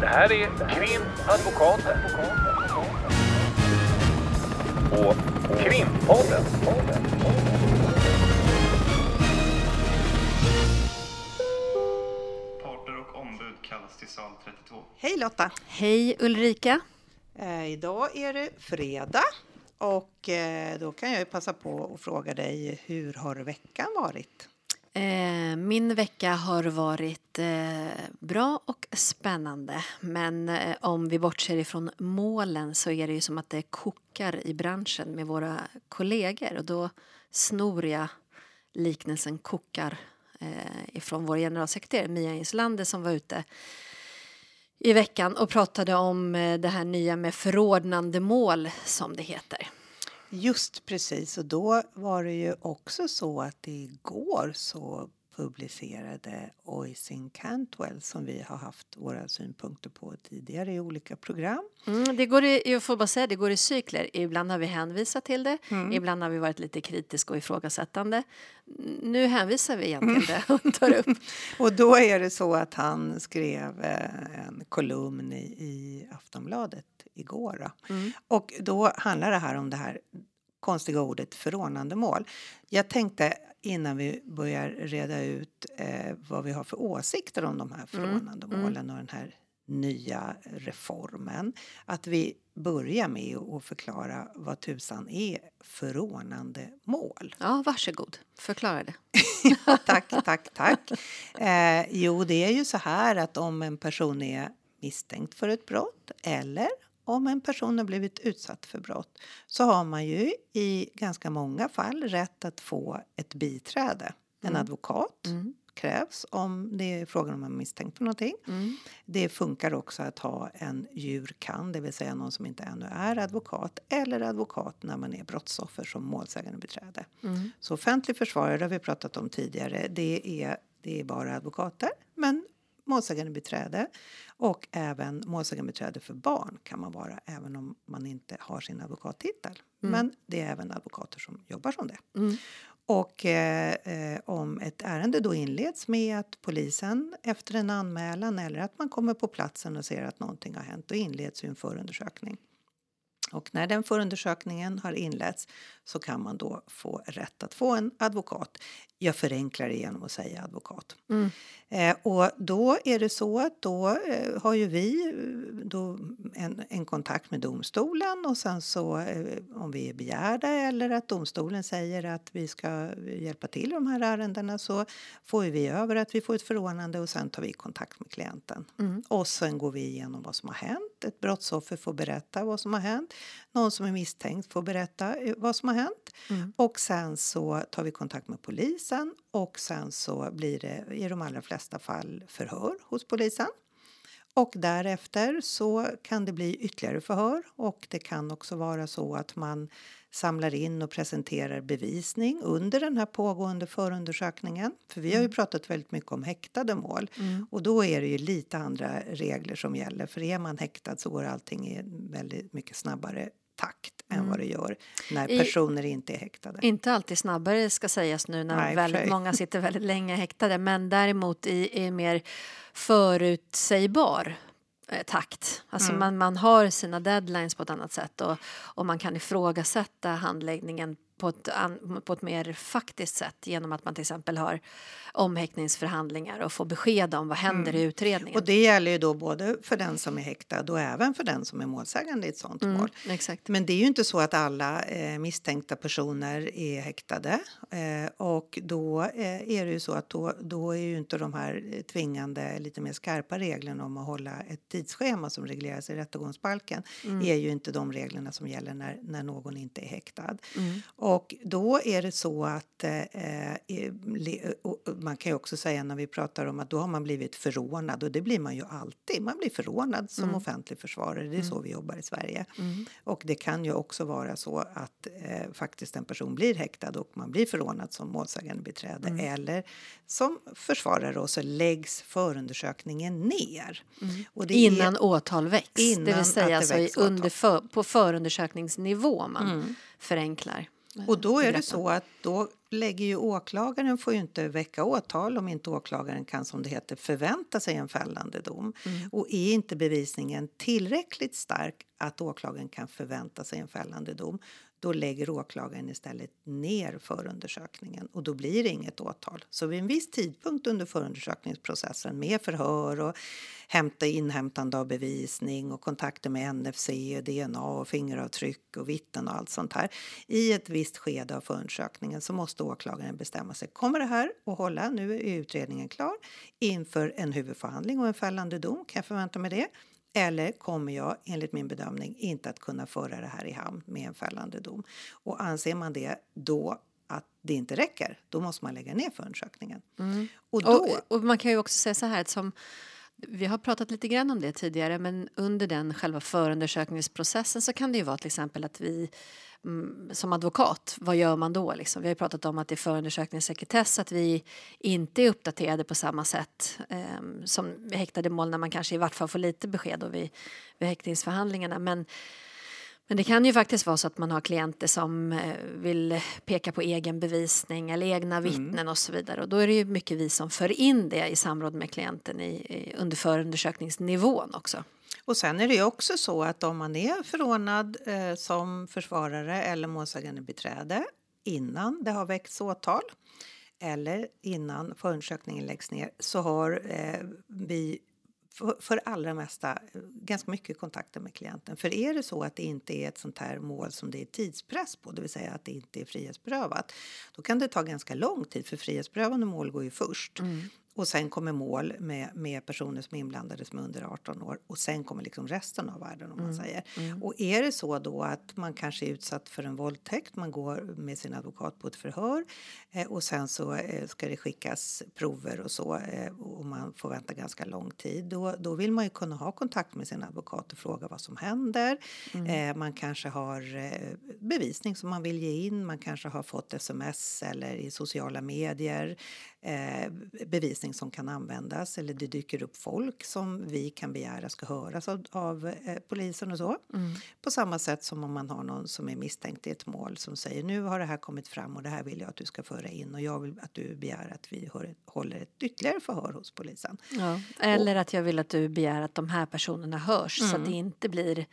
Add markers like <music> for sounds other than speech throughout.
Det här är Krimadvokaten. Och Krimpodden. Parter och ombud kallas till sal 32. Hej Lotta! Hej Ulrika! Eh, idag är det fredag och eh, då kan jag ju passa på att fråga dig hur har veckan varit? Eh, min vecka har varit eh, bra och spännande. Men eh, om vi bortser ifrån målen så är det ju som att det kokar i branschen med våra kollegor. Och då snor jag liknelsen kokar eh, ifrån vår generalsekreterare Mia Inslander som var ute i veckan och pratade om eh, det här nya med förordnandemål som det heter. Just precis, och då var det ju också så att igår så publicerade Oisin Cantwell som vi har haft våra synpunkter på tidigare i olika program. Mm, det går i, jag får bara säga, det går i cykler. Ibland har vi hänvisat till det, Mm. ibland har vi varit lite kritiska och ifrågasättande. Nu hänvisar vi igen till det och tar upp. <laughs> Och då är det så att han skrev eh, en kolumn i, i Aftonbladet igår. Då. Mm. Och då handlar det här om det här konstiga ordet förordnandemål. Jag tänkte innan vi börjar reda ut eh, vad vi har för åsikter om de här förordnandemålen och den här nya reformen. Att vi börjar med att förklara vad tusan är förordnandemål. Ja, varsågod, förklara det. <laughs> tack, tack, tack. Eh, jo, det är ju så här att om en person är misstänkt för ett brott eller om en person har blivit utsatt för brott så har man ju i ganska många fall rätt att få ett biträde. En advokat Mm. krävs om det är frågan om man är misstänkt för någonting. Mm. Det funkar också att ha en jurkan, det vill säga någon som inte ännu är advokat eller advokat när man är brottsoffer som målsägande beträde. Mm. Så offentlig försvarare har vi pratat om tidigare. Det är, det är bara advokater, men målsägande beträde och även målsägande beträde för barn kan man vara även om man inte har sin advokattitel. Men det är även advokater som jobbar som det. Mm. Och eh, eh, om ett ärende då inleds med att polisen efter en anmälan eller att man kommer på platsen och ser att någonting har hänt, då inleds ju en förundersökning. Och när den förundersökningen har inletts så kan man då få rätt att få en advokat. Jag förenklar det genom att säga advokat. Mm. Eh, och då är det så att då eh, har ju vi eh, då en, en kontakt med domstolen och sen så eh, om vi är begärda eller att domstolen säger att vi ska hjälpa till i de här ärendena så får vi över att vi får ett förordnande och sen tar vi kontakt med klienten. Mm. Och sen går vi igenom vad som har hänt. Ett brottsoffer får berätta vad som har hänt. Någon som är misstänkt får berätta eh, vad som har hänt. Mm. Och sen så tar vi kontakt med polisen och sen så blir det i de allra flesta fall förhör hos polisen. Och därefter så kan det bli ytterligare förhör och det kan också vara så att man samlar in och presenterar bevisning under den här pågående förundersökningen. För vi har ju pratat väldigt mycket om häktade mål Mm. och då är det ju lite andra regler som gäller. För är man häktad så går allting väldigt mycket snabbare takt än vad det gör när I- personer inte är häktade. Inte alltid snabbare ska sägas nu när Nej, väldigt sig. många sitter väldigt länge häktade men däremot i, i mer förutsägbar eh, takt. Alltså Mm. man, man har sina deadlines på ett annat sätt och, och man kan ifrågasätta handläggningen på ett, an, på ett mer faktiskt sätt genom att man till exempel har omhäktningsförhandlingar och får besked om vad händer i utredningen. Mm. Och det gäller ju då både för den som är häktad och även för den som är målsägande i ett sånt mm, mål. exakt. Men det är ju inte så att alla eh, misstänkta personer är häktade. Eh, och då eh, är det ju så att då, då är ju inte de här tvingande, lite mer skarpa reglerna om att hålla ett tidsschema som regleras i rättegångsbalken är ju inte de reglerna som gäller när, när någon inte är häktad. Mm. Och då är det så att eh, eh, le- och man kan ju också säga när vi pratar om att då har man blivit förordnad och det blir man ju alltid. Man blir förordnad som offentlig försvarare. Det är så vi jobbar i Sverige. Och det kan ju också vara så att eh, faktiskt en person blir häktad och man blir förordnad som målsägande beträde eller som försvarare och så läggs förundersökningen ner. Och det är- Innan åtal väcks, det Innan vill att säga det alltså under för, på förundersökningsnivå man förenklar. Och då är det så att då lägger ju åklagaren får ju inte väcka åtal om inte åklagaren kan som det heter förvänta sig en fällande dom. Mm. Och är inte bevisningen tillräckligt stark att åklagaren kan förvänta sig en fällande dom då lägger åklagaren istället ner förundersökningen och då blir det inget åtal. Så vid en viss tidpunkt under förundersökningsprocessen med förhör och hämta, inhämtande av bevisning och kontakter med NFC, DNA och fingeravtryck och vittnen och allt sånt här. I ett visst skede av förundersökningen så måste åklagaren bestämma sig. Kommer det här att hålla? Nu är utredningen klar inför en huvudförhandling och en fällande dom. Kan jag förvänta mig det? Eller kommer jag enligt min bedömning inte att kunna föra det här i hamn med en fällande dom? Och anser man det då att det inte räcker, då måste man lägga ner förundersökningen. Och då, Och, och man kan ju också säga så här att som vi har pratat lite grann om det tidigare men under den själva förundersökningsprocessen så kan det ju vara till exempel att vi mm, som advokat, vad gör man då? Liksom? Vi har ju pratat om att det är förundersökningssekretess, att vi inte är uppdaterade på samma sätt eh, som häktade mål när man kanske i vart fall får lite besked då vid, vid häktningsförhandlingarna. Men men det kan ju faktiskt vara så att man har klienter som eh, vill peka på egen bevisning eller egna vittnen och så vidare. Och då är det ju mycket vi som för in det i samråd med klienten i, i, under förundersökningsnivån också. och sen är det ju också så att om man är förordnad eh, som försvarare eller målsägande beträde innan det har väckts åtal eller innan förundersökningen läggs ner så har eh, vi för, för allra mesta eh, ganska mycket kontakter med klienten. För är det så att det inte är ett sånt här mål som det är tidspress på, det vill säga att det inte är frihetsberövat, då kan det ta ganska lång tid för frihetsberövande mål går ju först. Mm. Och sen kommer mål med, med personer som är inblandade som är under 18 år och sen kommer liksom resten av världen om man säger. Och är det så då att man kanske är utsatt för en våldtäkt, man går med sin advokat på ett förhör eh, och sen så eh, ska det skickas prover och så eh, och man får vänta ganska lång tid. Då, då vill man ju kunna ha kontakt med sin advokat och fråga vad som händer. Eh, man kanske har eh, bevisning som man vill ge in, man kanske har fått sms eller i sociala medier eh, bevisning som kan användas eller det dyker upp folk som vi kan begära ska höras av, av eh, polisen och så. På samma sätt som om man har någon som är misstänkt i ett mål som säger nu har det här kommit fram och det här vill jag att du ska föra in och jag vill att du begär att vi hör, håller ett ytterligare förhör hos polisen. Ja. Eller att jag vill att du begär att de här personerna hörs så att det inte blir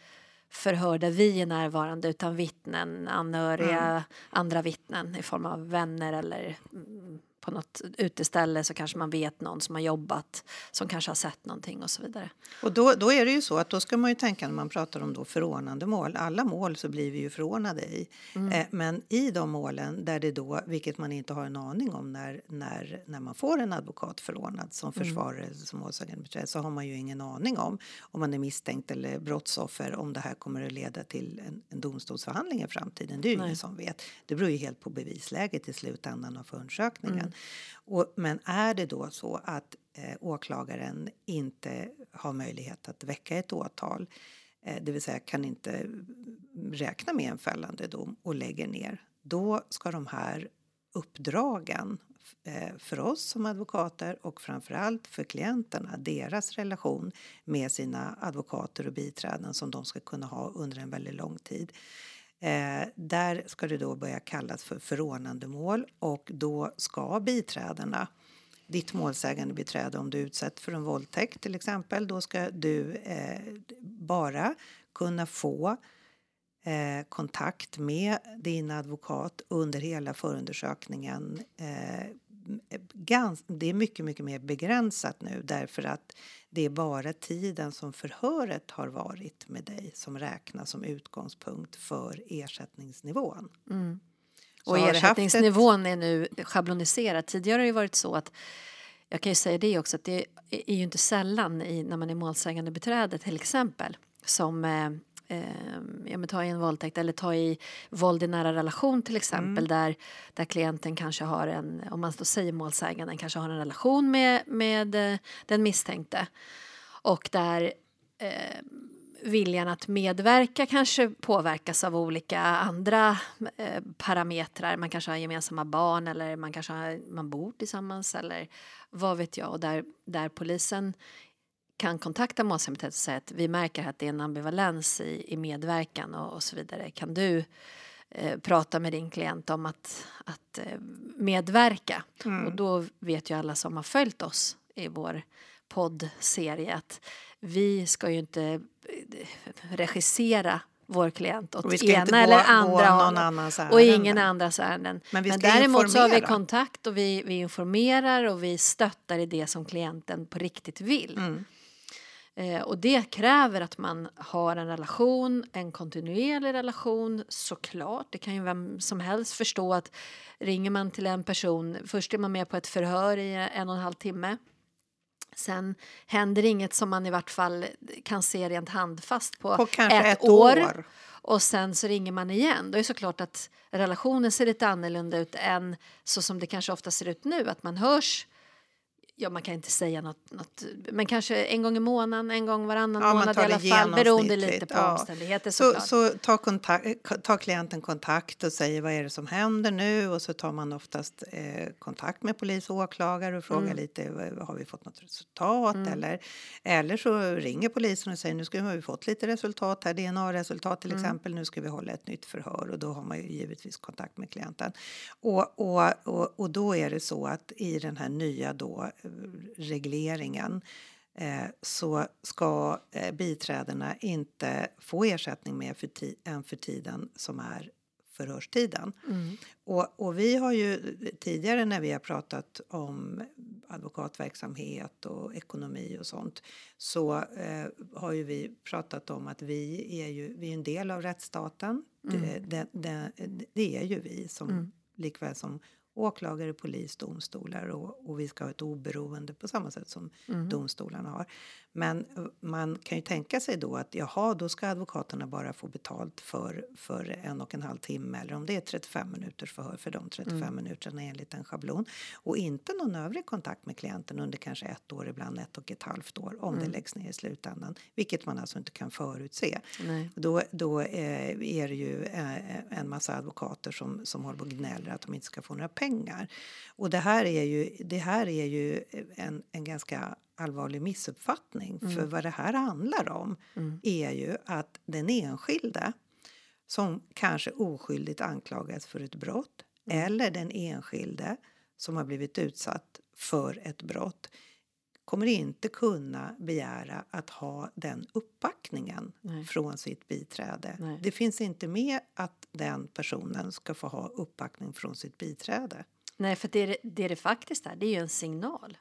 förhör där vi är närvarande utan vittnen, anhöriga, andra vittnen i form av vänner eller mm, på något uteställe så kanske man vet någon som har jobbat som kanske har sett någonting och så vidare. Och då, då är det ju så att då ska man ju tänka när man pratar om då förordnande mål. Alla mål så blir vi ju förordnade i. Eh, men i de målen där det då, vilket man inte har en aning om när, när, när man får en advokat förordnad som försvarare som målsägandebiträde så har man ju ingen aning om om man är misstänkt eller brottsoffer om det här kommer att leda till en, en domstolsförhandling i framtiden. Det är ju ingen som vet. Det beror ju helt på bevisläget i slutändan av förundersökningen. Och, men är det då så att eh, åklagaren inte har möjlighet att väcka ett åtal eh, det vill säga kan inte räkna med en fällande dom och lägger ner då ska de här uppdragen eh, för oss som advokater och framförallt för klienterna, deras relation med sina advokater och biträden som de ska kunna ha under en väldigt lång tid. Eh, där ska det då börja kallas för förordnandemål och då ska biträdena ditt målsägande beträde om du utsätts för en våldtäkt till exempel, då ska du eh, bara kunna få eh, kontakt med din advokat under hela förundersökningen. Eh, gans, det är mycket, mycket mer begränsat nu därför att det är bara tiden som förhöret har varit med dig som räknas som utgångspunkt för ersättningsnivån. Mm. Och haft ett- ersättningsnivån är nu schabloniserad. Tidigare har det varit så att jag kan ju säga det också att det är ju inte sällan i, när man är målsägande beträde till exempel som eh, ja, men ta i en våldtäkt eller ta i våld i nära relation till exempel där, där klienten kanske har en, om man då säger målsäganden kanske har en relation med, med eh, den misstänkte och där eh, viljan att medverka kanske påverkas av olika andra eh, parametrar. Man kanske har gemensamma barn eller man kanske har, man bor tillsammans eller vad vet jag. Och där, där polisen kan kontakta målsägandebiträdet och säga att vi märker att det är en ambivalens i, i medverkan och, och så vidare. Kan du eh, prata med din klient om att, att eh, medverka. Och då vet ju alla som har följt oss i vår poddserie att vi ska ju inte eh, regissera vår klient åt ena gå- eller gå andra annans och ingen andras ärenden. Men Men däremot så har vi informera. kontakt och vi, vi informerar och vi stöttar i det som klienten på riktigt vill. Mm. Eh, och det kräver att man har en relation, en kontinuerlig relation såklart. Det kan ju vem som helst förstå att ringer man till en person, först är man med på ett förhör i en och en halv timme. Sen händer inget som man i vart fall kan se rent handfast på, På kanske ett år. Och sen så ringer man igen. Då är det såklart att relationen ser lite annorlunda ut än så som det kanske ofta ser ut nu. Att man hörs, ja man kan inte säga något, något men kanske en gång i månaden, en gång varannan Ja, månad i alla fall. Beroende lite på ja. omständigheter Så, såklart. så tar, kontakt, tar klienten kontakt och säger vad är det som händer nu och så tar man oftast eh, kontakt med polis och åklagare och frågar Mm. lite har vi fått något resultat eller, eller så ringer polisen och säger nu ska vi, har vi fått lite resultat här, DNA-resultat Mm. till exempel, nu ska vi hålla ett nytt förhör och då har man ju givetvis kontakt med klienten. Och, och, och, och då är det så att i den här nya då regleringen eh, så ska eh, biträdena inte få ersättning mer för än för tiden som är förhörstiden. Mm. Och, och vi har ju tidigare när vi har pratat om advokatverksamhet och ekonomi och sånt så eh, har ju vi pratat om att vi är ju vi är en del av rättsstaten. Det, det, det, det är ju vi som likväl som åklagare, polis, domstolar och, och vi ska ha ett oberoende på samma sätt som domstolarna har. Men eh, man kan ju tänka sig då att jaha, då ska advokaterna bara få betalt för, för en och en halv timme eller om det är 35 minuters förhör för de 35 minuterna enligt en schablon och inte någon övrig kontakt med klienten under kanske ett år, ibland ett och ett halvt år om det läggs ner i slutändan, vilket man alltså inte kan förutse. Nej. Då, då eh, är det ju eh, en massa advokater som, som håller på och gnäller att de inte ska få några pengar. Och det här är ju, det här är ju en, en ganska allvarlig missuppfattning. För vad det här handlar om är ju att den enskilde som kanske oskyldigt anklagas för ett brott eller den enskilde som har blivit utsatt för ett brott kommer inte kunna begära att ha den uppbackningen Nej. från sitt biträde. Nej. Det finns inte med att den personen ska få ha uppbackning från sitt biträde. Nej, för det, är- det det faktiskt är, det är ju en signal.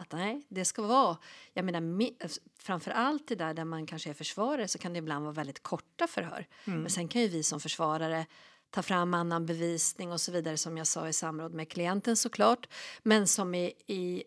Att nej, det ska vara, jag menar mi- framför allt det där där man kanske är försvarare så kan det ibland vara väldigt korta förhör. Men sen kan ju vi som försvarare ta fram annan bevisning och så vidare som jag sa i samråd med klienten såklart. Men som i, i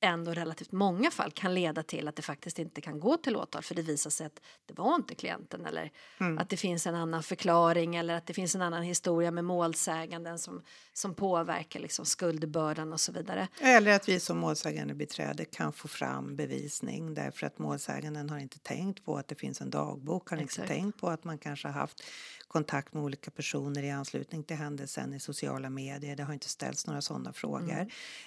ändå relativt många fall kan leda till att det faktiskt inte kan gå till åtal för det visar sig att det var inte klienten eller att det finns en annan förklaring eller att det finns en annan historia med målsäganden som, som påverkar liksom skuldbördan och så vidare. Eller att vi som målsägande beträde kan få fram bevisning därför att målsäganden har inte tänkt på att det finns en dagbok, har Exakt. inte tänkt på att man kanske har haft kontakt med olika personer i anslutning till händelsen i sociala medier. Det har inte ställts några sådana frågor.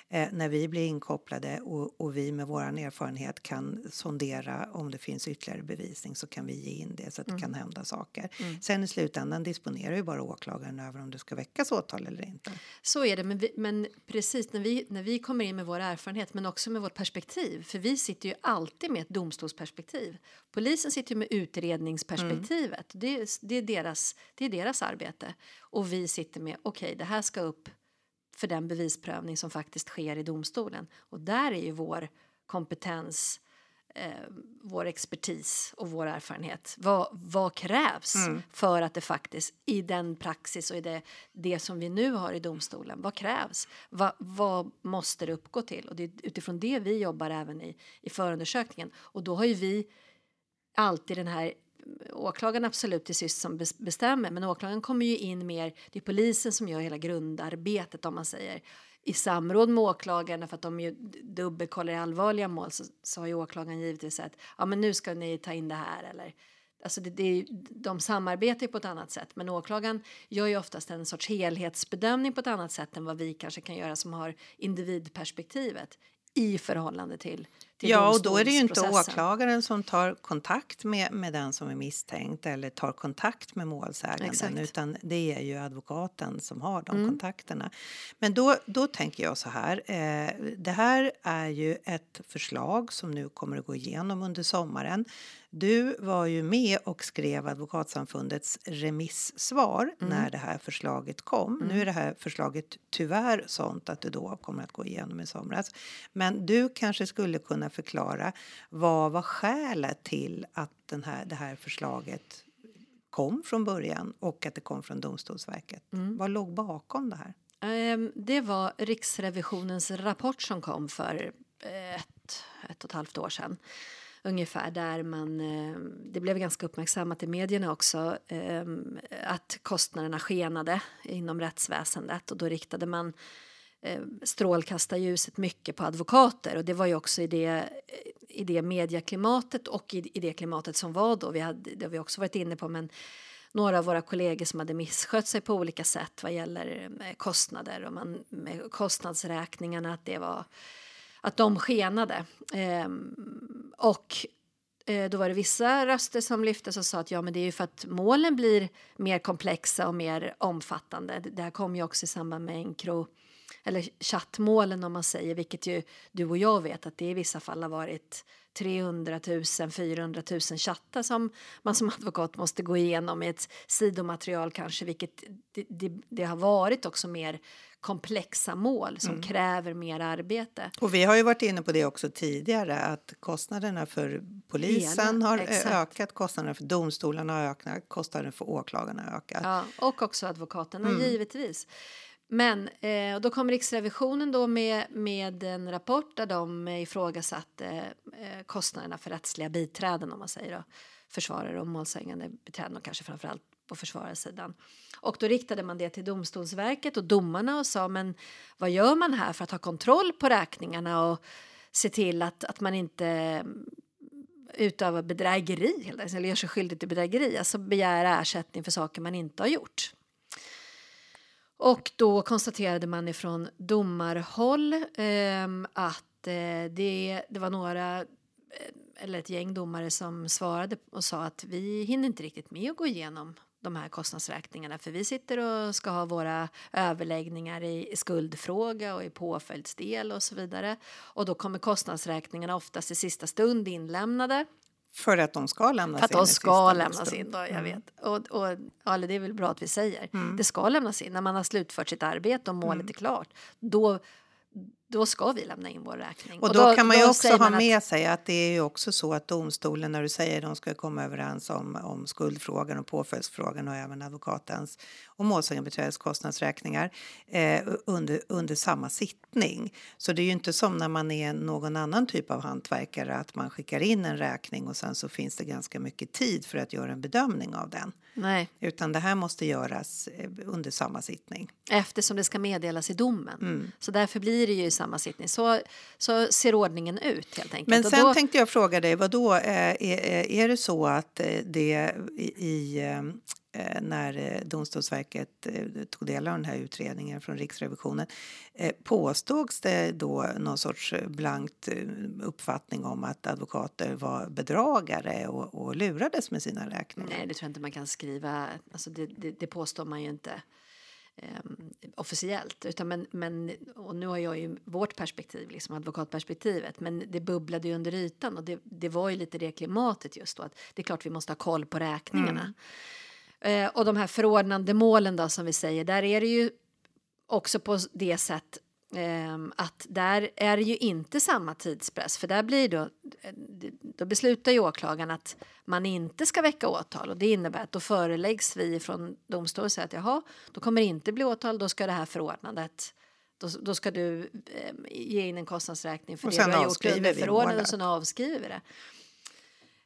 Eh, när vi blir inkopplade och, och vi med vår erfarenhet kan sondera om det finns ytterligare bevisning så kan vi ge in det så att det kan hända saker. Sen i slutändan disponerar ju bara åklagaren över om det ska väckas åtal eller inte. Så är det, men, vi, men precis när vi, när vi kommer in med vår erfarenhet men också med vårt perspektiv, för vi sitter ju alltid med ett domstolsperspektiv. Polisen sitter ju med utredningsperspektivet, det, är- det, är deras, det är deras arbete. Och vi sitter med, okej, det här ska upp för den bevisprövning som faktiskt sker i domstolen. Och där är ju vår kompetens, eh, vår expertis och vår erfarenhet. Vad, vad krävs för att det faktiskt i den praxis och i det, det som vi nu har i domstolen, vad krävs? Va, vad måste det uppgå till? Och det är utifrån det vi jobbar även i, i förundersökningen. Och då har ju vi alltid den här åklagaren absolut till sist som bestämmer men åklagaren kommer ju in mer, det är polisen som gör hela grundarbetet om man säger. I samråd med åklagaren för att de ju dubbelkollar i allvarliga mål så, så har ju åklagaren givetvis sagt ja men nu ska ni ta in det här eller Alltså det, det, de samarbetar ju på ett annat sätt men åklagaren gör ju oftast en sorts helhetsbedömning på ett annat sätt än vad vi kanske kan göra som har individperspektivet i förhållande till, till Ja, och då är det ju inte åklagaren som tar kontakt med, med den som är misstänkt eller tar kontakt med målsäganden Exakt. utan det är ju advokaten som har de Mm. kontakterna. Men då, då tänker jag så här, eh, det här är ju ett förslag som nu kommer att gå igenom under sommaren. Du var ju med och skrev Advokatsamfundets remissvar Mm. när det här förslaget kom. Nu är det här förslaget tyvärr sånt att det då kommer att gå igenom i somras. Men du kanske skulle kunna förklara vad var skälet till att den här, det här förslaget kom från början och att det kom från Domstolsverket. Vad låg bakom det här? Ehm, Det var Riksrevisionens rapport som kom för eh, ett, ett och ett halvt år sedan. Ungefär där man, eh, det blev ganska uppmärksammat i medierna också, eh, att kostnaderna skenade inom rättsväsendet och då riktade man Eh, strålkastarljuset mycket på advokater och det var ju också i det, eh, i det mediaklimatet och i, i det klimatet som var då. Vi hade, det har vi också varit inne på men några av våra kollegor som hade misskött sig på olika sätt vad gäller eh, kostnader och man, med kostnadsräkningarna att det var att de skenade. Ehm, och då var det vissa röster som lyftes och sa att ja men det är ju för att målen blir mer komplexa och mer omfattande. Det här kom ju också i samband med Encro eller chattmålen om man säger, vilket ju du och jag vet att det i vissa fall har varit 300 000, 400 000 chattar som man som advokat måste gå igenom i ett sidomaterial kanske, vilket det, det, det har varit också mer komplexa mål som kräver mer arbete. Och vi har ju varit inne på det också tidigare att kostnaderna för polisen Hela, har exakt. ökat, kostnaderna för domstolarna har ökat, kostnaderna för åklagarna har ökat. Ja, och också advokaterna Mm. givetvis. Men eh, då kom Riksrevisionen då med, med en rapport där de ifrågasatte eh, kostnaderna för rättsliga biträden om man säger då. Försvarare och målsägande biträden och kanske framförallt på försvararsidan. Och då riktade man det till Domstolsverket och domarna och sa men vad gör man här för att ha kontroll på räkningarna och se till att, att man inte mm, utövar bedrägeri eller gör sig skyldig till bedrägeri, alltså begära ersättning för saker man inte har gjort. Och då konstaterade man ifrån domarhåll eh, att eh, det, det var några, eh, eller ett gäng domare som svarade och sa att vi hinner inte riktigt med att gå igenom de här kostnadsräkningarna för vi sitter och ska ha våra överläggningar i skuldfråga och i påföljdsdel och så vidare. Och då kommer kostnadsräkningarna oftast i sista stund inlämnade. För att de ska lämnas För att in de ska lämnas in då, jag Mm. vet. Och, och, ja, det är väl bra att vi säger. Det ska lämnas in när man har slutfört sitt arbete och målet är klart. Då, då ska vi lämna in vår räkning. Och då, kan man ju också säger ha man att- med sig att det är ju också så att domstolen när du säger att de ska komma överens om, om skuldfrågan och påföljdsfrågan och även advokatens och målsägandebiträdets kostnadsräkningar eh, under, under samma sittning. Så det är ju inte som när man är någon annan typ av hantverkare att man skickar in en räkning och sen så finns det ganska mycket tid för att göra en bedömning av den. Nej, Utan det här måste göras eh, under samma sittning. eftersom det ska meddelas i domen. Mm. Så därför blir det ju i samma sittning. Så, så ser ordningen ut helt enkelt. Men sen då, tänkte jag fråga dig, vad då är, är, är det så att eh, det i, i eh, när eh, Domstolsverket eh, tog del av den här utredningen från Riksrevisionen eh, påstås det då någon sorts eh, blankt eh, uppfattning om att advokater var bedragare och, och lurades med sina räkningar? Nej, det tror jag inte man kan skriva. Alltså det, det, det påstår man ju inte ehm, officiellt. Utan men, men, och nu har jag ju vårt perspektiv, liksom advokatperspektivet. Men det bubblade ju under ytan och det, det var ju lite det klimatet just då. Att det är klart vi måste ha koll på räkningarna. Eh, och de här förordnande målen då som vi säger, där är det ju också på det sätt ehm, att där är det ju inte samma tidspress. För där blir då, då beslutar ju åklagaren att man inte ska väcka åtal. Och det innebär att då föreläggs vi från domstolen och säger att jaha, då kommer det inte bli åtal, då ska det här förordnandet då, då ska du eh, ge in en kostnadsräkning för Och det du har gjort under förordnandet. Och sen avskriver vi det.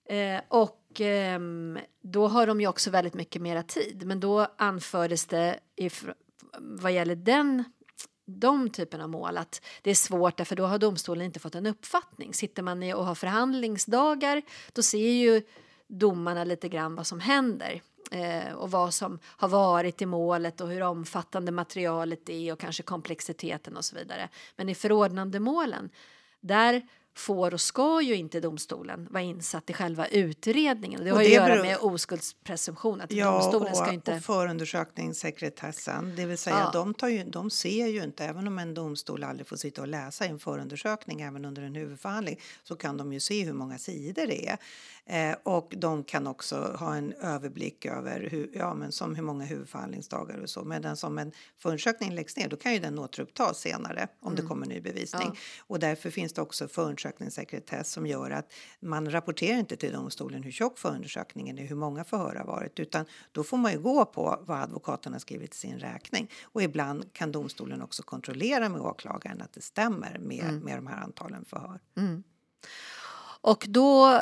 Eh, och ehm, då har de ju också väldigt mycket mera tid. Men då anfördes det ifr- vad gäller den de typen av mål att det är svårt därför då har domstolen inte fått en uppfattning. Sitter man i och har förhandlingsdagar då ser ju domarna lite grann vad som händer eh, och vad som har varit i målet och hur omfattande materialet är och kanske komplexiteten och så vidare. Men i förordnandemålen där får och ska ju inte domstolen vara insatt i själva utredningen. Det Och har ju att göra beror- med oskuldspresumtion, att Ja, domstolen ska och, inte... och förundersökningssekretessen. Det vill säga, Ja. de, tar ju, de ser ju inte, även om en domstol aldrig får sitta och läsa en förundersökning, även under en huvudförhandling, så kan de ju se hur många sidor det är. Eh, och de kan också ha en överblick över hur, ja, men som hur många huvudförhandlingsdagar och så. Medan som en förundersökning läggs ner, då kan ju den återupptas senare om det kommer ny bevisning. Mm. Ja. Och därför finns det också förundersökningssekretess som gör att man rapporterar inte till domstolen hur tjock förundersökningen är, hur många förhör har varit, utan då får man ju gå på vad advokaten har skrivit i sin räkning. Och ibland kan domstolen också kontrollera med åklagaren att det stämmer med, med de här antalen förhör. Och då,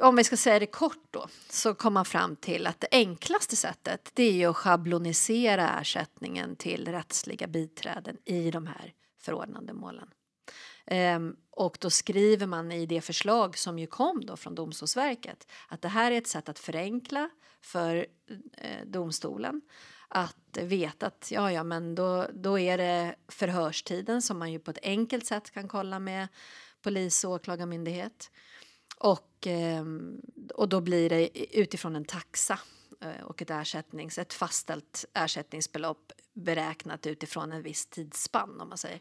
om vi ska säga det kort då, så kom man fram till att det enklaste sättet det är ju att schablonisera ersättningen till rättsliga biträden i de här förordnandemålen. Ehm, och då skriver man i det förslag som ju kom då från Domstolsverket att det här är ett sätt att förenkla för eh, domstolen att veta att ja, ja, men då, då är det förhörstiden som man ju på ett enkelt sätt kan kolla med polis och åklagarmyndighet. Och, ehm, och då blir det utifrån en taxa eh, och ett, ersättnings, ett fastställt ersättningsbelopp beräknat utifrån en viss tidsspann om man säger.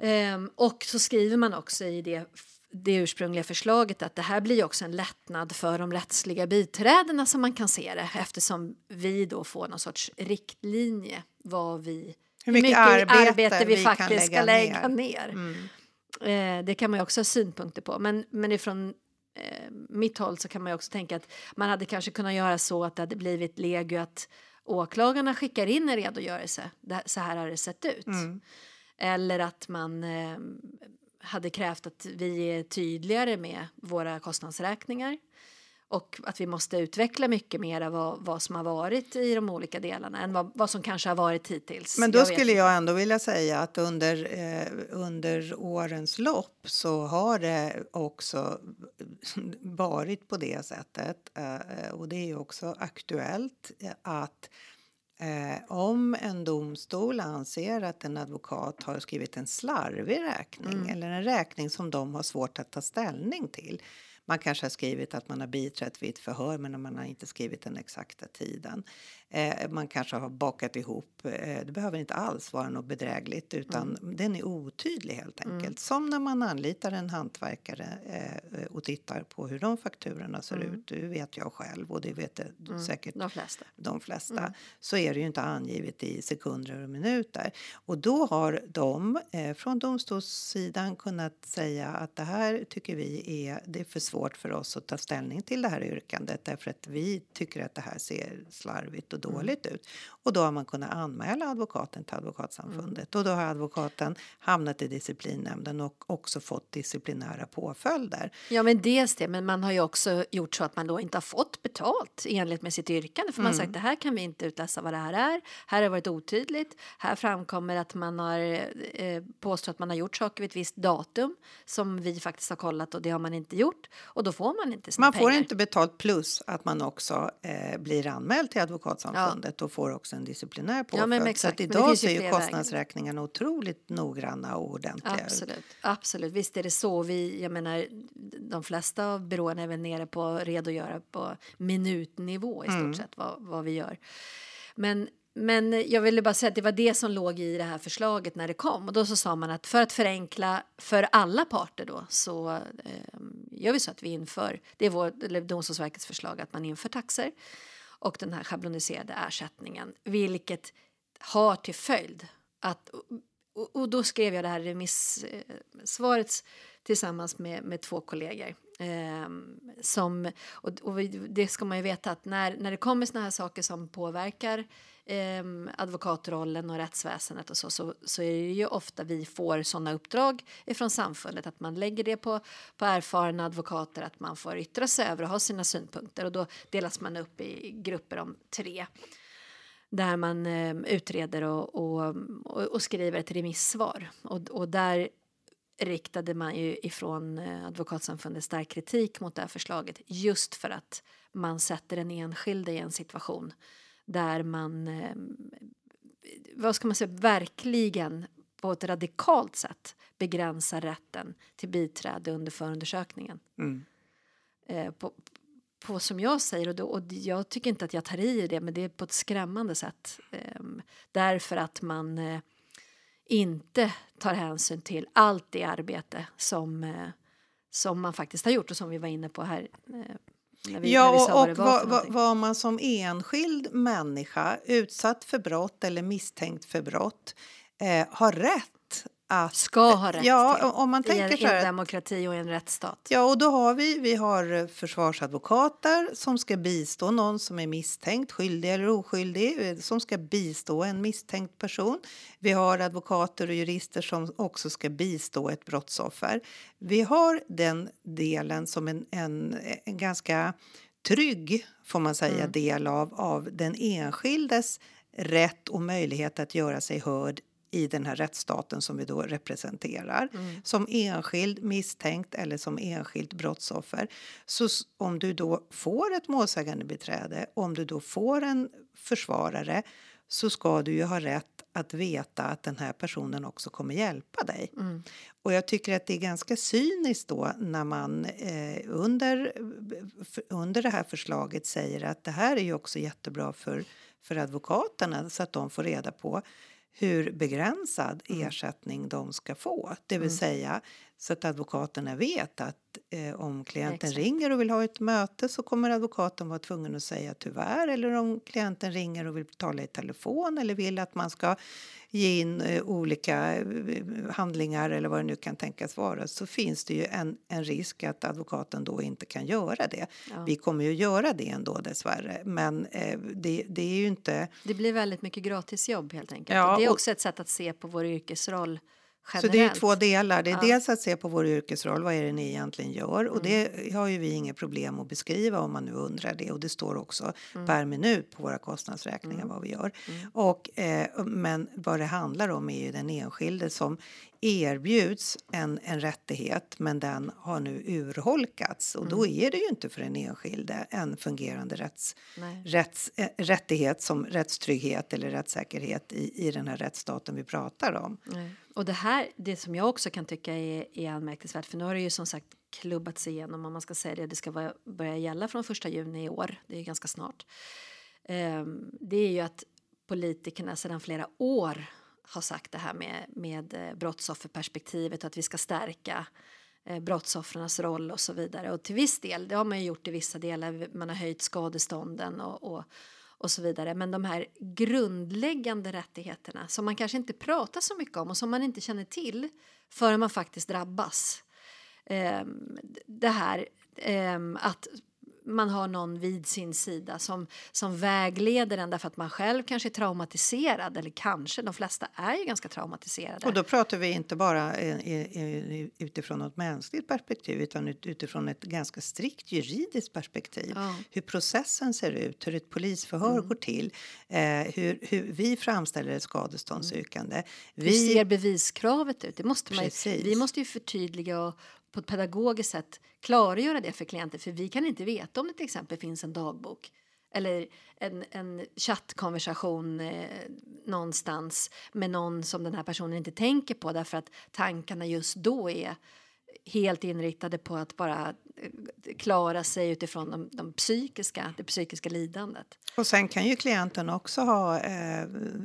Ehm, och så skriver man också i det, det ursprungliga förslaget att det här blir också en lättnad för de rättsliga biträdena som man kan se det eftersom vi då får någon sorts riktlinje vad vi Hur mycket arbete vi, vi kan faktiskt ska lägga lägga ner. ner. Eh, det kan man ju också ha synpunkter på. Men, men ifrån eh, mitt håll så kan man ju också tänka att man hade kanske kunnat göra så att det hade blivit legio att åklagarna skickar in en redogörelse. Det, så här har det sett ut. Eller att man eh, hade krävt att vi är tydligare med våra kostnadsräkningar. Och att vi måste utveckla mycket mer vad, vad som har varit i de olika delarna än vad, vad som kanske har varit hittills. Men då Jag skulle jag ändå vilja säga att under, eh, under årens lopp så har det också varit på det sättet eh, och det är också aktuellt eh, att Eh, om en domstol anser att en advokat har skrivit en slarvig räkning eller en räkning som de har svårt att ta ställning till. Man kanske har skrivit att man har biträtt vid ett förhör men man har inte skrivit den exakta tiden. Eh, man kanske har bakat ihop, eh, det behöver inte alls vara något bedrägligt utan den är otydlig helt enkelt. Som när man anlitar en hantverkare eh, och tittar på hur de fakturorna ser ut. Det vet jag själv och det vet du säkert De flesta. de flesta, så är det ju inte angivet i sekunder och minuter. Och då har de eh, från domstolssidan kunnat säga att det här tycker vi är, det är för svårt för oss att ta ställning till det här yrkandet därför att vi tycker att det här ser slarvigt och dåligt ut. Och då har man kunnat anmäla advokaten till Advokatsamfundet och då har advokaten hamnat i disciplinnämnden och också fått disciplinära påföljder. Ja, men dels det, men man har ju också gjort så att man då inte har fått betalt enligt med sitt yrkande. För man har sagt det här kan vi inte utläsa vad det här är. Här har varit otydligt. Här framkommer att man har eh, påstått att man har gjort saker vid ett visst datum som vi faktiskt har kollat och det har man inte gjort. Och då får man inte sina Man får pengar. inte betalt plus att man också eh, blir anmäld till Advokatsamfundet och får också en disciplinär påföljd. Ja, men så exakt. att Men idag ju ser ju kostnadsräkningarna otroligt noggranna och ordentliga ut. Absolut, absolut. Visst är det så. Vi, jag menar, de flesta av byråerna är väl nere på redogöra på minutnivå i stort sett vad, vad vi gör. Men, men jag ville bara säga att det var det som låg i det här förslaget när det kom. Och då så sa man att för att förenkla för alla parter då så eh, gör vi så att vi inför, det är vår, eller Domstolsverkets förslag att man inför taxer och den här schabloniserade ersättningen, vilket har till följd att och, och då skrev jag det här remissvaret tillsammans med, med två kollegor. Eh, som, och, och det ska man ju veta att när, när det kommer såna här saker som påverkar eh, advokatrollen och rättsväsendet och så, så, så är det ju ofta vi får sådana uppdrag ifrån samfundet att man lägger det på, på erfarna advokater att man får yttra sig över och ha sina synpunkter och då delas man upp i grupper om tre där man eh, utreder och, och, och, och skriver ett remissvar. Och, och där riktade man ju ifrån eh, Advokatsamfundet stark kritik mot det här förslaget just för att man sätter den enskilde i en situation där man eh, vad ska man säga, verkligen på ett radikalt sätt begränsar rätten till biträde under förundersökningen. Mm. Eh, på, på som jag säger, och, då, och jag tycker inte att jag tar i det, men det är på ett skrämmande sätt. Eh, därför att man eh, inte tar hänsyn till allt det arbete som, eh, som man faktiskt har gjort och som vi var inne på här. Vi, Ja, och, och var någonting. vad man som enskild människa utsatt för brott eller misstänkt för brott eh, har rätt att... Ska ha rätt Ja, till om man en, tänker i en att- demokrati och en rättsstat. Ja, och då har vi, vi har eh, försvarsadvokater som ska bistå någon som är misstänkt, skyldig eller oskyldig, eh, som ska bistå en misstänkt person. Vi har advokater och jurister som också ska bistå ett brottsoffer. Vi har den delen som en, en, en ganska trygg, får man säga, del av, av den enskildes rätt och möjlighet att göra sig hörd i den här rättsstaten som vi då representerar. Som enskild misstänkt eller som enskilt brottsoffer. Så om du då får ett målsägande beträde, om du då får en försvarare så ska du ju ha rätt att veta att den här personen också kommer hjälpa dig. Och jag tycker att det är ganska cyniskt då när man eh, under, under det här förslaget säger att det här är ju också jättebra för, för advokaterna så att de får reda på hur begränsad ersättning de ska få. Det vill säga så att advokaterna vet att eh, om klienten Exakt. ringer och vill ha ett möte så kommer advokaten vara tvungen att säga tyvärr eller om klienten ringer och vill tala i telefon eller vill att man ska ge in eh, olika eh, handlingar eller vad det nu kan tänkas vara så finns det ju en, en risk att advokaten då inte kan göra det. Ja. Vi kommer ju göra det ändå dessvärre men eh, det, det är ju inte Det blir väldigt mycket gratisjobb helt enkelt. Ja, och det är och- också ett sätt att se på vår yrkesroll Så generellt. det är två delar. Det är Ja. dels att se på vår yrkesroll, vad är det ni egentligen gör? Och Mm. det har ju vi inget problem att beskriva om man nu undrar det. Och det står också Mm. per minut på våra kostnadsräkningar vad vi gör. Och, eh, men vad det handlar om är ju den enskilde som erbjuds en, en rättighet men den har nu urholkats. Och Mm. då är det ju inte för den enskilde en fungerande rätts, rätts, eh, rättighet som rättstrygghet eller rättssäkerhet i, i den här rättsstaten vi pratar om. Nej. Och det här, det som jag också kan tycka är, är anmärkningsvärt, för nu har det ju som sagt klubbats igenom om man ska säga det, det ska vara, börja gälla från första juni i år, det är ganska snart. Ehm, det är ju att politikerna sedan flera år har sagt det här med, med eh, brottsofferperspektivet och att vi ska stärka eh, brottsoffrens roll och så vidare. Och till viss del, det har man ju gjort i vissa delar, man har höjt skadestånden och, och, och så vidare. Men de här grundläggande rättigheterna som man kanske inte pratar så mycket om och som man inte känner till förrän man faktiskt drabbas. Ehm, det här ehm, att man har någon vid sin sida som, som vägleder en därför att man själv kanske är traumatiserad eller kanske, de flesta är ju ganska traumatiserade. Och då pratar vi inte bara eh, i- i- utifrån ett mänskligt perspektiv utan ut- utifrån ett ganska strikt juridiskt perspektiv. Ja. Mm. Hur processen ser ut, hur ett polisförhör går till, eh, hur, hur vi framställer ett skadeståndsyrkande. Hur ser beviskravet ut? Det måste man ju, vi måste ju förtydliga och på ett pedagogiskt sätt klargöra det för klienter. För vi kan inte veta om det till exempel finns en dagbok eller en, en chattkonversation eh, någonstans med någon som den här personen inte tänker på därför att tankarna just då är helt inriktade på att bara eh, klara sig utifrån de, de psykiska, det psykiska lidandet. Och sen kan ju klienten också ha, eh,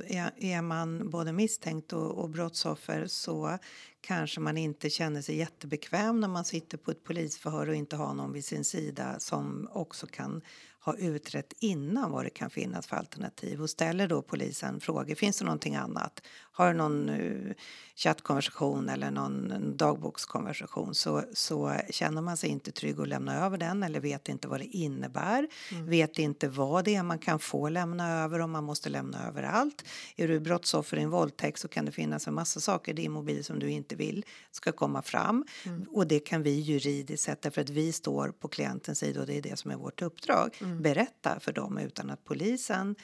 är, är man både misstänkt och, och brottsoffer så kanske man inte känner sig jättebekväm när man sitter på ett polisförhör och inte har någon vid sin sida som också kan ha utrett innan vad det kan finnas för alternativ och ställer då polisen frågor. Finns det någonting annat? Har någon uh, chattkonversation eller någon dagbokskonversation så, så känner man sig inte trygg att lämna över den eller vet inte vad det innebär. Vet inte vad det är man kan få lämna över om man måste lämna över allt. Är du brottsoffer i en våldtäkt så kan det finnas en massa saker i din mobil som du inte vill ska komma fram. Och det kan vi juridiskt sett därför att vi står på klientens sida och det är det som är vårt uppdrag. Berätta för dem utan att polisen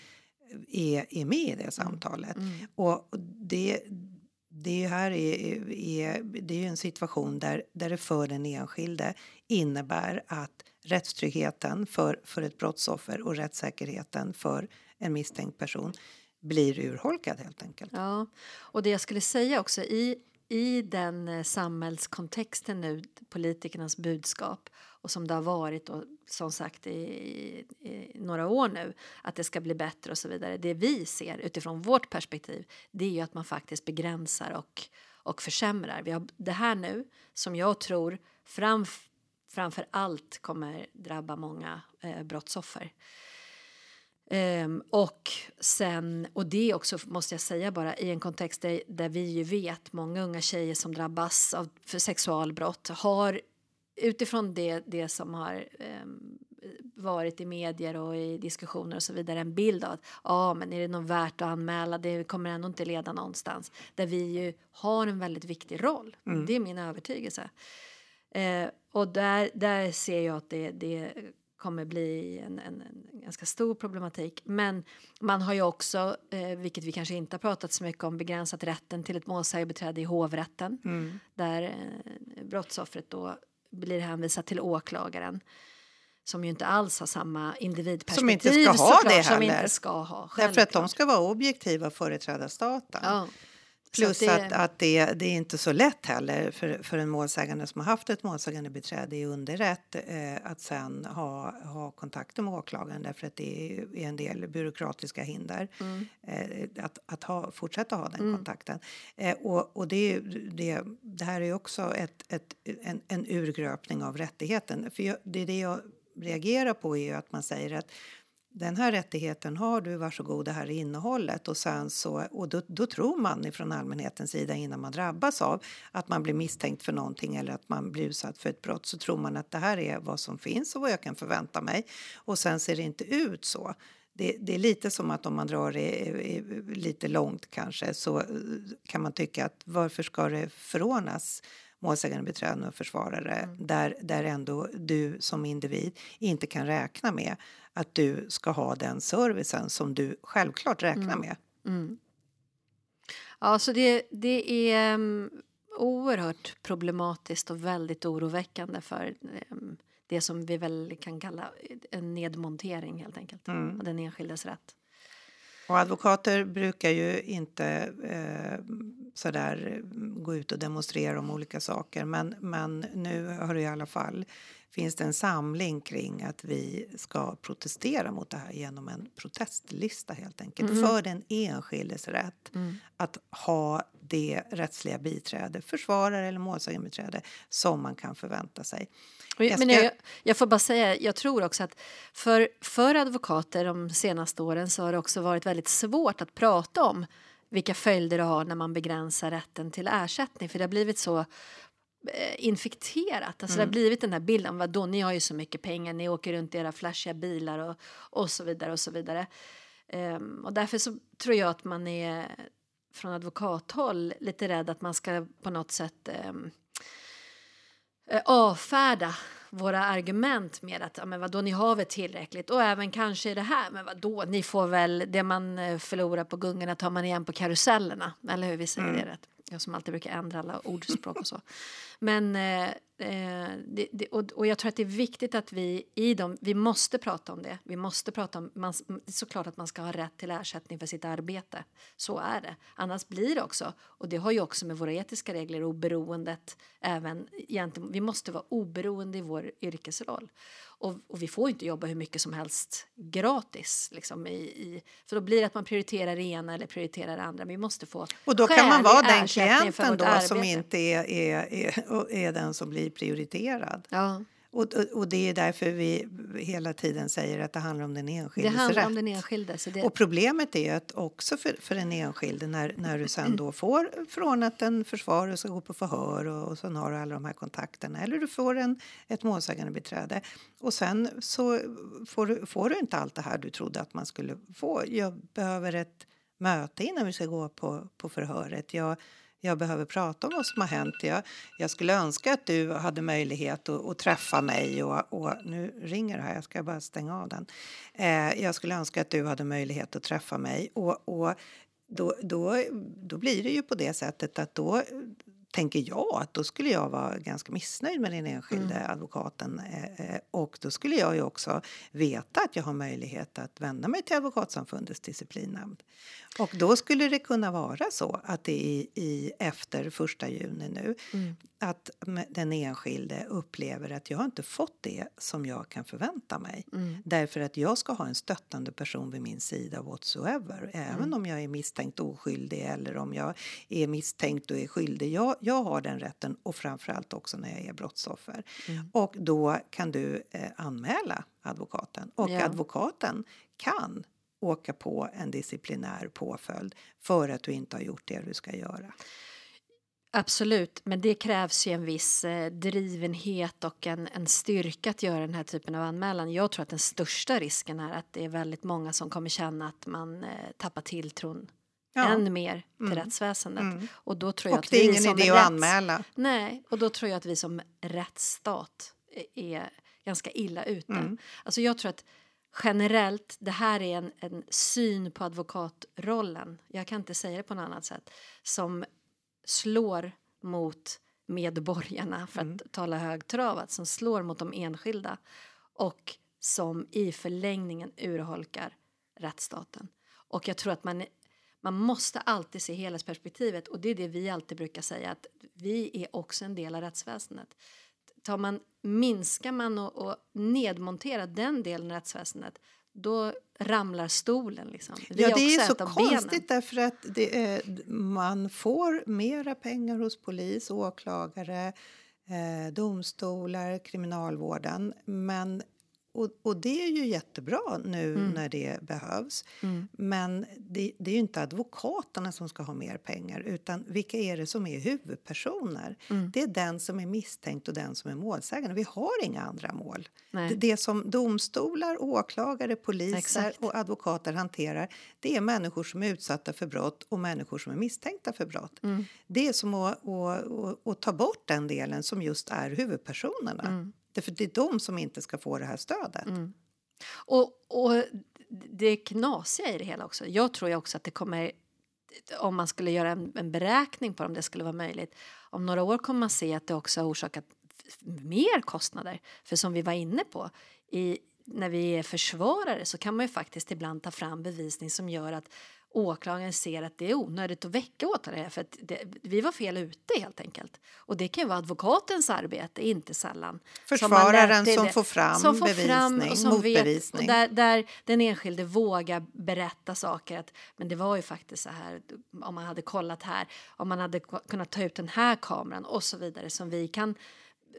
är, är med i det samtalet. Och det, det här är, är, det är ju en situation där, där det för den enskilde innebär att rättstryggheten för, för ett brottsoffer och rättssäkerheten för en misstänkt person blir urholkad helt enkelt. Ja, och det jag skulle säga också i, i den eh, samhällskontexten nu, politikernas budskap och som det har varit och som sagt i, i, i, några år nu att det ska bli bättre och så vidare. Det vi ser utifrån vårt perspektiv det är ju att man faktiskt begränsar och, och försämrar. Vi har det här nu som jag tror framf, framför allt kommer drabba många eh, brottsoffer. Um, och sen, och det också måste jag säga bara i en kontext där, där vi ju vet många unga tjejer som drabbas av för sexualbrott har utifrån det, det som har um, varit i medier och i diskussioner och så vidare en bild av att ja, men är det något värt att anmäla? Det kommer ändå inte leda någonstans. Där vi ju har en väldigt viktig roll. Mm. Det är min övertygelse. Uh, och där, där ser jag att det, det kommer bli en, en, en, ganska stor problematik. Men man har ju också, eh, vilket vi kanske inte har pratat så mycket om, begränsat rätten till ett målsägarbiträde i hovrätten mm. där eh, brottsoffret då blir hänvisat till åklagaren som ju inte alls har samma individperspektiv. Som inte ska ha det heller. Som inte ska ha, Därför att de ska vara objektiva och företräda staten. Ja. Plus att, det... att, det, det är inte så lätt heller för, för en målsägande som har haft ett målsägande beträde i underrätt eh, att sen ha, ha kontakter med åklagaren därför att det är, en del byråkratiska hinder mm. eh, att, att ha, fortsätta ha den mm. kontakten. Eh, och och det, det, det här är också ett, ett, en, en urgröpning av rättigheten. För jag, det, det jag reagerar på är att man säger att den här rättigheten har du, varsågod, det här är innehållet. Och, sen så, och då, då tror man från allmänhetens sida innan man drabbas av att man blir misstänkt för någonting eller att man blir utsatt för ett brott så tror man att det här är vad som finns och vad jag kan förvänta mig. Och sen ser det inte ut så. Det, det, är lite som att om man drar det lite långt kanske så kan man tycka att varför ska det förordnas målsägandebiträden och försvarare mm. där, där ändå du som individ inte kan räkna med att du ska ha den servicen som du självklart räknar mm. med. Mm. Ja, så det, det är um, oerhört problematiskt och väldigt oroväckande för um, det som vi väl kan kalla en nedmontering helt enkelt mm. av den enskildes rätt. Och advokater brukar ju inte eh, sådär gå ut och demonstrera om olika saker men, men nu har det i alla fall finns det en samling kring att vi ska protestera mot det här genom en protestlista helt enkelt mm. för den enskildes rätt mm. att ha det rättsliga biträde, försvarare eller målsägandebiträde som man kan förvänta sig. Jag, ska... Men jag, jag, får bara säga, jag tror också att för, för advokater de senaste åren så har det också varit väldigt svårt att prata om vilka följder det har när man begränsar rätten till ersättning. För det har blivit så infekterat. Alltså mm. Det har mm. blivit den här bilden, vadå ni har ju så mycket pengar, ni åker runt i era flashiga bilar och, och så vidare och så vidare. Um, och därför så tror jag att man är från advokathåll lite rädd att man ska på något sätt um, avfärda våra argument med att ja, men vadå, ni har väl tillräckligt och även kanske det här, men vadå, ni får väl det man eh, förlorar på gungorna tar man igen på karusellerna, eller hur vi säger mm. det rätt? Jag som alltid brukar ändra alla ordspråk och så. Men, eh, eh, det, det, och, och, jag tror att det är viktigt att vi i dem, vi måste prata om det. Vi måste prata om, man, det är såklart att man ska ha rätt till ersättning för sitt arbete. Så är det. Annars blir det också, och det har ju också med våra etiska regler och oberoendet även egentligen, vi måste vara oberoende i vår yrkesroll. Och, och, vi får inte jobba hur mycket som helst gratis. Liksom, i, i, för då blir det att man prioriterar det ena eller prioriterar det andra. Men vi måste få Och då kan man vara den klienten då som inte är, är, är, är den som blir prioriterad. Ja. Och, och, och, det är därför vi hela tiden säger att det handlar om den enskildes det handlar rätt. Om den enskilde, det... Och problemet är att också för, för den enskilde när, när du sen då får förordnat en försvarare ska gå på förhör och, och sen har du alla de här kontakterna eller du får en, ett målsägande beträde och sen så får du, får du inte allt det här du trodde att man skulle få. Jag behöver ett möte innan vi ska gå på, på förhöret. Jag jag behöver prata om vad som har hänt. Jag, jag skulle önska att du hade möjlighet att, att träffa mig. Och, och, nu ringer det här, jag ska bara stänga av den. Eh, jag skulle önska att du hade möjlighet att träffa mig. Och, och då, då, då blir det ju på det sättet att då tänker jag att då skulle jag vara ganska missnöjd med den enskilde mm. advokaten eh, eh, och då skulle jag ju också veta att jag har möjlighet att vända mig till Advokatsamfundets disciplinnämnd. Och då skulle det kunna vara så att det i, i efter första juni nu mm. Att den enskilde upplever att jag inte fått det som jag kan förvänta mig. Mm. Därför att jag ska ha en stöttande person vid min sida whatsoever. Även mm. om jag är misstänkt oskyldig eller om jag är misstänkt och är skyldig. Jag, jag har den rätten och framförallt också när jag är brottsoffer. Mm. Och då kan du eh, anmäla advokaten och ja. advokaten kan åka på en disciplinär påföljd för att du inte har gjort det du ska göra. Absolut, men det krävs ju en viss eh, drivenhet och en, en styrka att göra den här typen av anmälan. Jag tror att den största risken är att det är väldigt många som kommer känna att man eh, tappar tilltron ja. än mer till mm. rättsväsendet. Mm. Och då tror jag och att det är ingen idé rätts... att anmäla. Nej, och då tror jag att vi som rättsstat är ganska illa ute. Mm. Alltså jag tror att generellt, det här är en, en syn på advokatrollen, jag kan inte säga det på något annat sätt, som slår mot medborgarna, för att mm. tala högtravat, som slår mot de enskilda och som i förlängningen urholkar rättsstaten. Och jag tror att man, man måste alltid se helhetsperspektivet och det är det vi alltid brukar säga att vi är också en del av rättsväsendet tar man, minskar man och, och nedmonterar den delen av rättsväsendet då ramlar stolen. Liksom. Vi ja, det är så konstigt benen. därför att är, man får mera pengar hos polis, åklagare, eh, domstolar, kriminalvården. Men och, och, det är ju jättebra nu mm. när det behövs. Mm. Men det, det, är ju inte advokaterna som ska ha mer pengar utan vilka är det som är huvudpersoner? Mm. Det är den som är misstänkt och den som är målsägande. Vi har inga andra mål. Det, det, som domstolar, åklagare, poliser Exakt. och advokater hanterar det är människor som är utsatta för brott och människor som är misstänkta för brott. Mm. Det är som att, att, att, att, ta bort den delen som just är huvudpersonerna. Mm. Därför det är de som inte ska få det här stödet. Mm. Och, och det knasiga i det hela också. Jag tror ju också att det kommer om man skulle göra en, en, beräkning på om det skulle vara möjligt. Om några år kommer man se att det också har orsakat mer kostnader. För som vi var inne på, i, när vi är försvarare så kan man ju faktiskt ibland ta fram bevisning som gör att åklagaren ser att det är onödigt att väcka åtal för att det, vi var fel ute helt enkelt. Och det kan ju vara advokatens arbete, inte sällan. Försvararen som, som får fram som får bevisning, fram och som motbevisning. Vet, och där, där den enskilde vågar berätta saker att men det var ju faktiskt så här om man hade kollat här, om man hade kunnat ta ut den här kameran och så vidare som vi kan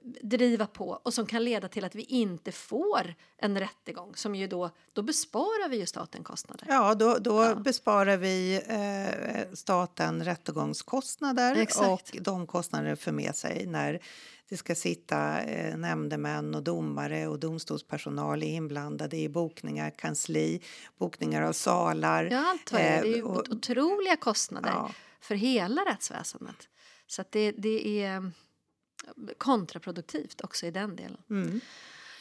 driva på och som kan leda till att vi inte får en rättegång som ju då, då besparar vi ju staten kostnader. Ja, då, då ja. besparar vi eh, staten rättegångskostnader Exakt. och de kostnader för med sig när det ska sitta eh, nämndemän och domare och domstolspersonal inblandade i bokningar, kansli, bokningar av salar. Ja, allt vad det är. Det är ju och, otroliga kostnader ja. för hela rättsväsendet. Så det, det är kontraproduktivt också i den delen. Mm.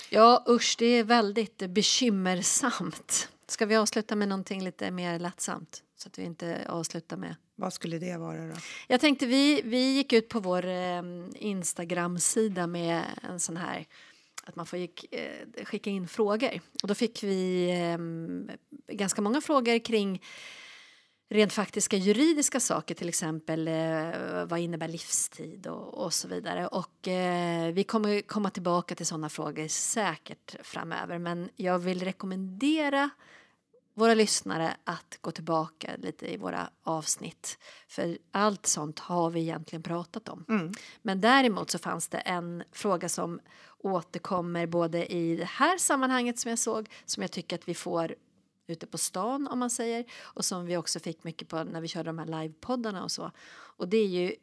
Ja, usch, det är väldigt bekymmersamt. Ska vi avsluta med någonting lite mer lättsamt? Så att vi inte avslutar med... Vad skulle det vara då? Jag tänkte vi, vi gick ut på vår eh, Instagram-sida med en sån här att man får gick, eh, skicka in frågor. Och då fick vi eh, ganska många frågor kring rent faktiska juridiska saker, till exempel eh, vad innebär livstid och, och så vidare. Och eh, vi kommer komma tillbaka till sådana frågor säkert framöver, men jag vill rekommendera våra lyssnare att gå tillbaka lite i våra avsnitt. För allt sånt har vi egentligen pratat om. Mm. Men däremot så fanns det en fråga som återkommer både i det här sammanhanget som jag såg, som jag tycker att vi får ute på stan om man säger och som vi också fick mycket på när vi körde de här livepoddarna och så. Och det är ju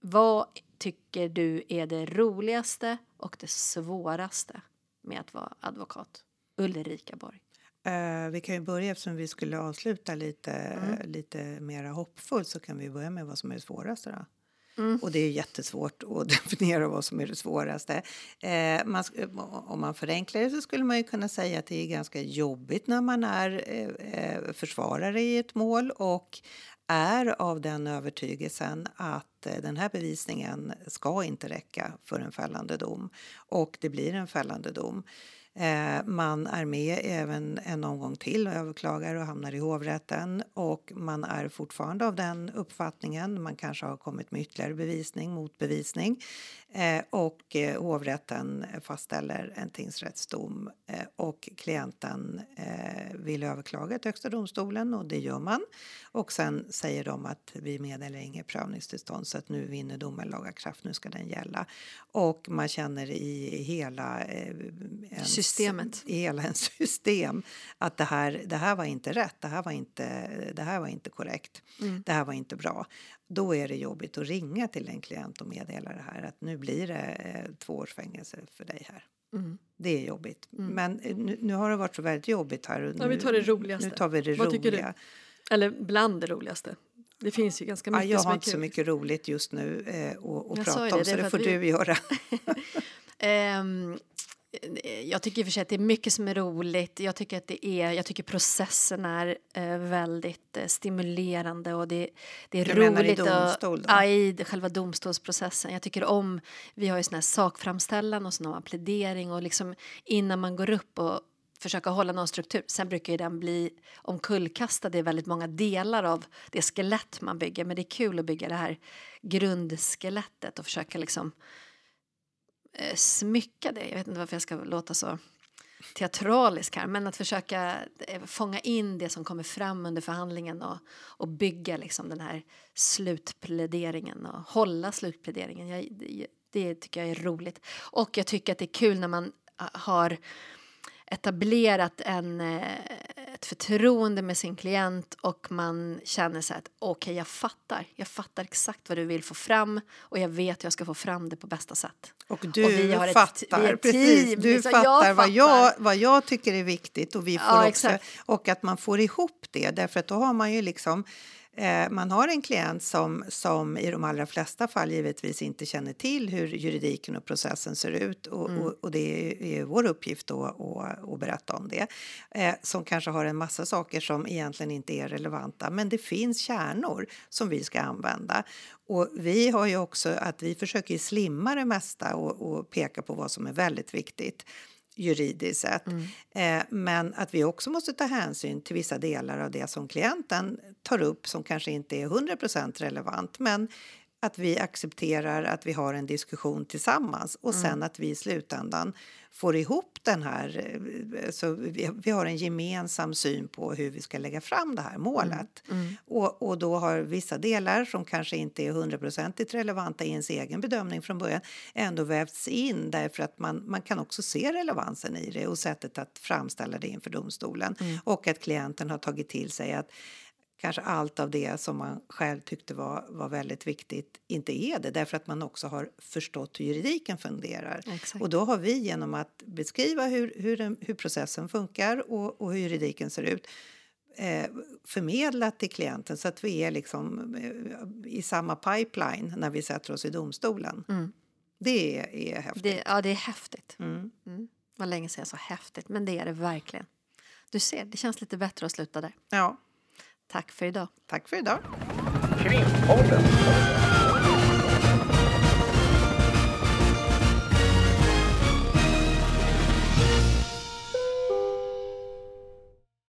vad tycker du är det roligaste och det svåraste med att vara advokat? Ulrika Borg. Uh, vi kan ju börja eftersom vi skulle avsluta lite, mm. lite mera hoppfullt så kan vi börja med vad som är det svåraste då. Mm. Och det är jättesvårt att <laughs> definiera vad som är det svåraste. Eh, man, eh, om man förenklar det så skulle man ju kunna säga att det är ganska jobbigt när man är eh, eh, försvarare i ett mål och är av den övertygelsen att eh, den här bevisningen ska inte räcka för en fällande dom och det blir en fällande dom. Eh, man är med även en omgång till och överklagar och hamnar i hovrätten och man är fortfarande av den uppfattningen. Man kanske har kommit med ytterligare bevisning, motbevisning eh, och eh, hovrätten fastställer en tingsrättsdom och klienten vill överklaga till Högsta domstolen och det gör man. Och sen säger de att vi meddelar inget prövningstillstånd så att nu vinner domen laga kraft, nu ska den gälla. Och man känner i hela en systemet. i hela ens <laughs> system att det här, det här var inte rätt, det här var inte, det här var inte korrekt, mm. det här var inte bra. Då är det jobbigt att ringa till en klient och meddela det här att nu blir det eh, två års fängelse för dig här. Mm. Det är jobbigt. Mm. Men eh, nu, nu, har det varit så väldigt jobbigt här. Ja, vi tar det roligaste. Nu tar vi det Vad roliga. Tycker du? Eller bland det roligaste. Det finns ju ganska mycket ja, Jag har inte kul. så mycket roligt just nu eh, att prata om, så det får vi... du göra. um, <laughs> <laughs> jag tycker i och för sig att det är mycket som är roligt. Jag tycker att det är, jag tycker processen är eh, väldigt eh, stimulerande och det, det är du roligt. Menar i domstol? Och, ja, i själva domstolsprocessen. Jag tycker om, vi har ju sån här sakframställan och sån här plädering och liksom innan man går upp och försöka hålla någon struktur. Sen brukar ju den bli omkullkastad i väldigt många delar av det skelett man bygger. Men det är kul att bygga det här grundskelettet och försöka liksom eh, smycka det. Jag vet inte varför jag ska låta så teatralisk här, men att försöka eh, fånga in det som kommer fram under förhandlingen och, och bygga liksom den här slutpläderingen och hålla slutpläderingen. Jag, det, det tycker jag är roligt. Och jag tycker att det är kul när man ah, har etablerat en, eh, ett förtroende med sin klient och man känner så att okej, okay, jag fattar. Jag fattar exakt vad du vill få fram och jag vet hur jag ska få fram det på bästa sätt. Och du och vi har fattar, ett, precis, du fattar, jag vad, jag, vad jag tycker är viktigt och vi får ja, också, och att man får ihop det. Därför att då har man ju liksom man har en klient som, som i de allra flesta fall givetvis inte känner till hur juridiken och processen ser ut och, mm. och, och det är, vår uppgift då att, att berätta om det. Eh, som kanske har en massa saker som egentligen inte är relevanta men det finns kärnor som vi ska använda. Och vi har ju också att vi försöker slimma det mesta och, och peka på vad som är väldigt viktigt juridiskt sett. Mm. Eh, men att vi också måste ta hänsyn till vissa delar av det som klienten tar upp som kanske inte är 100% relevant. Men att vi accepterar att vi har en diskussion tillsammans och mm. sen att vi i slutändan får ihop den här... Eh, så vi, vi, har en gemensam syn på hur vi ska lägga fram det här målet. Mm. Mm. Och, och då har vissa delar som kanske inte är hundraprocentigt relevanta i ens egen bedömning från början ändå vävts in därför att man, man kan också se relevansen i det och sättet att framställa det inför domstolen. Mm. Och att klienten har tagit till sig att kanske allt av det som man själv tyckte var, var väldigt viktigt inte är det därför att man också har förstått hur juridiken fungerar. Exakt. Och då har vi genom att beskriva hur, hur, hur processen funkar och, och hur juridiken ser ut eh, förmedlat till klienten så att vi är liksom eh, i samma pipeline när vi sätter oss i domstolen. Mm. Det är, är häftigt. Det, ja, det är häftigt. Mm. Mm. Var länge sedan jag sa häftigt, men det är det verkligen. Du ser, det känns lite bättre att sluta där. Ja. Tack för idag. Tack för idag. Krimpodden.